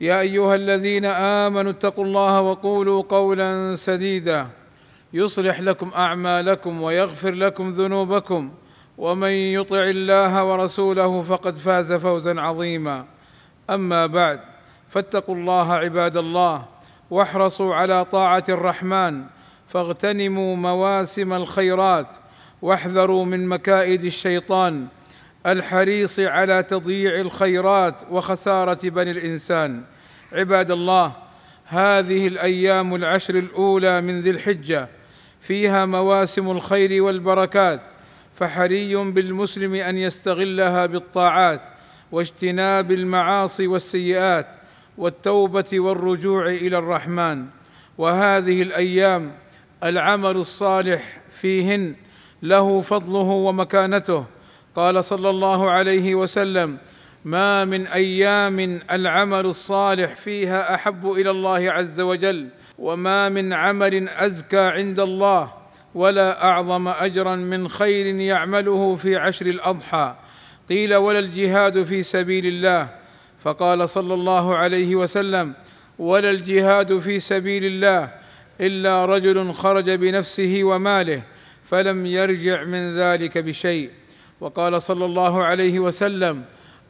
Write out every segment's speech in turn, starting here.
يا أيها الذين آمنوا اتقوا الله وقولوا قولا سديدا. يصلح لكم أعمالكم ويغفر لكم ذنوبكم. ومن يطع الله ورسوله فقد فاز فوزا عظيما. أما بعد فاتقوا الله عباد الله واحرصوا على طاعة الرحمن. فاغتنموا مواسم الخيرات واحذروا من مكائد الشيطان. الحريص على تضييع الخيرات وخسارة بني الإنسان. عباد الله هذه الأيام العشر الأولى من ذي الحجة فيها مواسم الخير والبركات فحري بالمسلم أن يستغلها بالطاعات واجتناب المعاصي والسيئات والتوبة والرجوع إلى الرحمن. وهذه الأيام العمل الصالح فيهن له فضله ومكانته قال صلى الله عليه وسلم ما من أيام العمل الصالح فيها أحب إلى الله عز وجل وما من عمل أزكى عند الله ولا أعظم أجرا من خير يعمله في عشر الأضحى. قيل ولا الجهاد في سبيل الله. فقال صلى الله عليه وسلم ولا الجهاد في سبيل الله إلا رجل خرج بنفسه وماله فلم يرجع من ذلك بشيء. وقال صلى الله عليه وسلم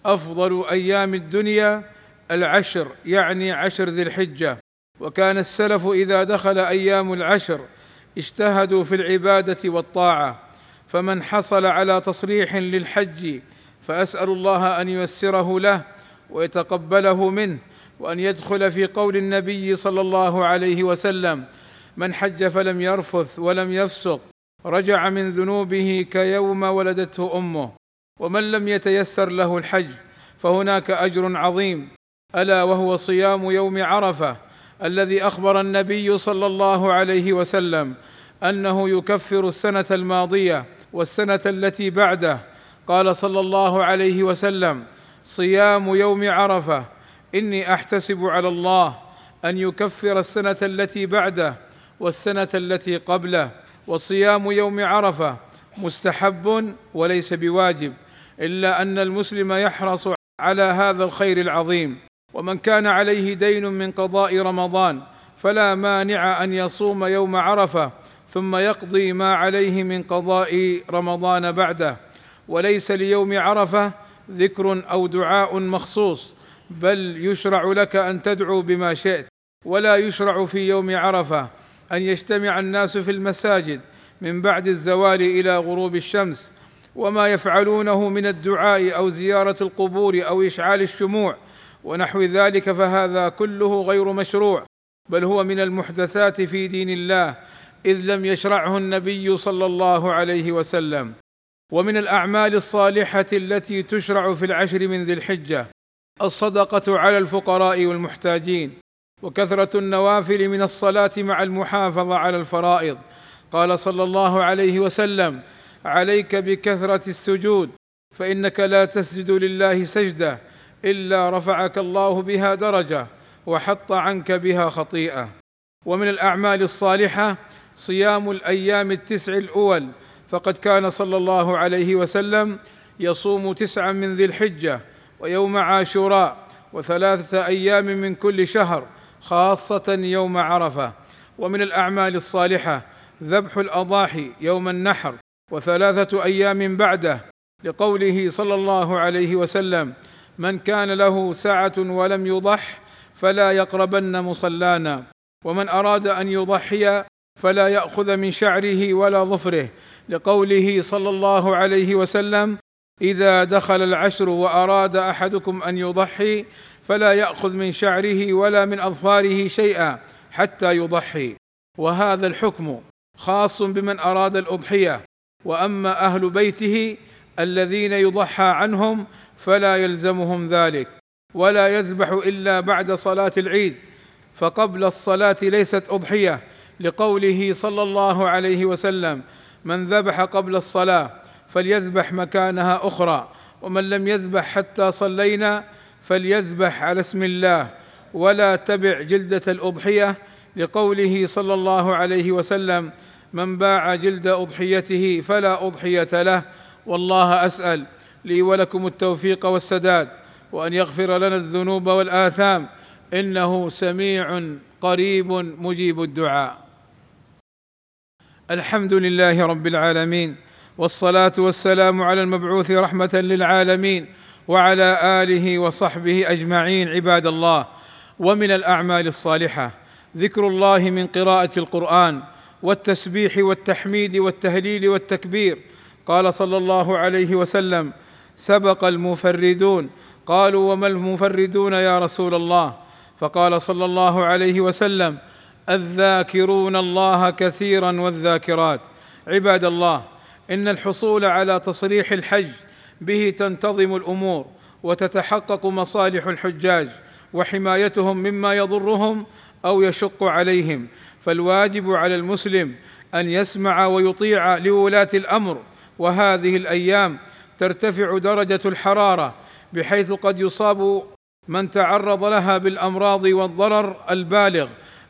أفضل أيام الدنيا العشر يعني عشر ذي الحجة. وكان السلف إذا دخل أيام العشر اجتهدوا في العبادة والطاعة. فمن حصل على تصريح للحج فأسأل الله أن ييسره له ويتقبله منه وأن يدخل في قول النبي صلى الله عليه وسلم من حج فلم يرفث ولم يفسق رجع من ذنوبه كيوم ولدته أمه ومن لم يتيسر له الحج فهناك أجر عظيم. ألا وهو صيام يوم عرفة الذي أخبر النبي صلى الله عليه وسلم أنه يكفر السنة الماضية والسنة التي بعده. قال صلى الله عليه وسلم صيام يوم عرفة إني أحتسب على الله أن يكفر السنة التي بعده والسنة التي قبله وصيام يوم عرفة مستحب وليس بواجب إلا أن المسلم يحرص على هذا الخير العظيم. ومن كان عليه دين من قضاء رمضان فلا مانع أن يصوم يوم عرفة ثم يقضي ما عليه من قضاء رمضان بعده. وليس ليوم عرفة ذكر أو دعاء مخصوص بل يشرع لك أن تدعو بما شئت ولا يشرع في يوم عرفة. أن يجتمع الناس في المساجد من بعد الزوال إلى غروب الشمس وما يفعلونه من الدعاء أو زيارة القبور أو إشعال الشموع ونحو ذلك فهذا كله غير مشروع بل هو من المحدثات في دين الله إذ لم يشرعه النبي صلى الله عليه وسلم. ومن الأعمال الصالحة التي تشرع في العشر من ذي الحجة الصدقة على الفقراء والمحتاجين. وكثرة النوافل من الصلاة مع المحافظة على الفرائض. قال صلى الله عليه وسلم عليك بكثرة السجود فإنك لا تسجد لله سجدة إلا رفعك الله بها درجة وحط عنك بها خطيئة. ومن الأعمال الصالحة صيام الأيام التسع الأول. فقد كان صلى الله عليه وسلم يصوم تسعا من ذي الحجة ويوم عاشوراء وثلاثة أيام من كل شهر. خاصة يوم عرفة ومن الأعمال الصالحة ذبح الأضاحي يوم النحر وثلاثة أيام بعده لقوله صلى الله عليه وسلم من كان له سعه ولم يضح فلا يقربن مصلانا ومن أراد أن يضحي فلا يأخذ من شعره ولا ظفره. لقوله صلى الله عليه وسلم إذا دخل العشر وأراد أحدكم أن يضحي فلا يأخذ من شعره ولا من أظفاره شيئا حتى يضحي. وهذا الحكم خاص بمن أراد الأضحية. وأما أهل بيته الذين يضحى عنهم فلا يلزمهم ذلك. ولا يذبح إلا بعد صلاة العيد. فقبل الصلاة ليست أضحية لقوله صلى الله عليه وسلم من ذبح قبل الصلاة فليذبح مكانها أخرى. ومن لم يذبح حتى صلينا فليذبح على اسم الله ولا تبع جلدة الأضحية لقوله صلى الله عليه وسلم من باع جلد أضحيته فلا أضحية له والله أسأل لي ولكم التوفيق والسداد وأن يغفر لنا الذنوب والاثام إنه سميع قريب مجيب الدعاء. الحمد لله رب العالمين والصلاة والسلام على المبعوث رحمة للعالمين وعلى آله وصحبه أجمعين عباد الله. ومن الأعمال الصالحة ذكر الله من قراءة القرآن والتسبيح والتحميد والتهليل والتكبير. قال صلى الله عليه وسلم سبق المفردون. قالوا وما المفردون يا رسول الله؟ فقال صلى الله عليه وسلم الذاكرون الله كثيرا والذاكرات. عباد الله إن الحصول على تصريح الحج به تنتظم الأمور وتتحقق مصالح الحجاج وحمايتهم مما يضرهم أو يشق عليهم. فالواجب على المسلم أن يسمع ويطيع لولاة الأمر وهذه الأيام ترتفع درجة الحرارة بحيث قد يصاب من تعرض لها بالأمراض والضرر البالغ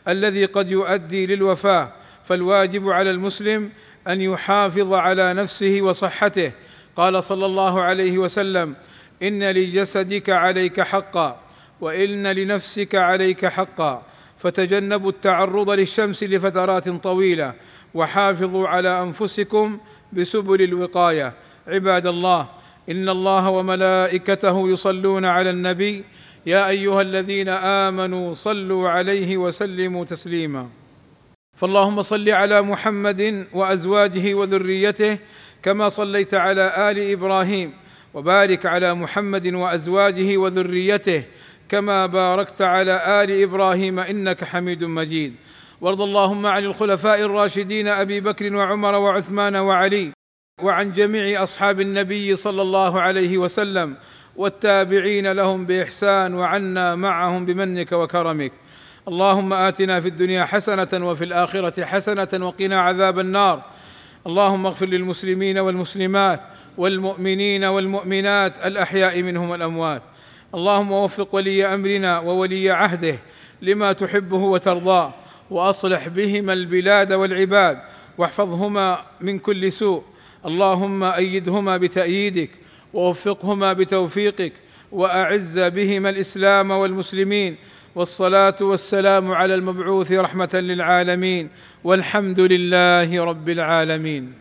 الذي قد يؤدي للوفاة. فالواجب على المسلم أن يحافظ على نفسه وصحته قال صلى الله عليه وسلم إن لجسدك عليك حقا وإن لنفسك عليك حقا فتجنبوا التعرض للشمس لفترات طويلة وحافظوا على أنفسكم بسبل الوقاية. عباد الله إن الله وملائكته يصلون على النبي يا أيها الذين آمنوا صلوا عليه وسلموا تسليما. فاللهم صل على محمد وأزواجه وذريته كما صليت على آل إبراهيم وبارك على محمد وأزواجه وذريته كما باركت على آل إبراهيم إنك حميد مجيد. وارض اللهم عن الخلفاء الراشدين أبي بكر وعمر وعثمان وعلي وعن جميع أصحاب النبي صلى الله عليه وسلم والتابعين لهم بإحسان وعنا معهم بمنك وكرمك. اللهم آتنا في الدنيا حسنة وفي الآخرة حسنة وقنا عذاب النار. اللهم اغفر للمسلمين والمسلمات والمؤمنين والمؤمنات الأحياء منهم والأموات. اللهم وفق ولي أمرنا وولي عهده لما تحبه وترضاه وأصلح بهما البلاد والعباد واحفظهما من كل سوء. اللهم أيدهما بتأييدك ووفقهما بتوفيقك وأعز بهما الإسلام والمسلمين والصلاة والسلام على المبعوث رحمة للعالمين والحمد لله رب العالمين.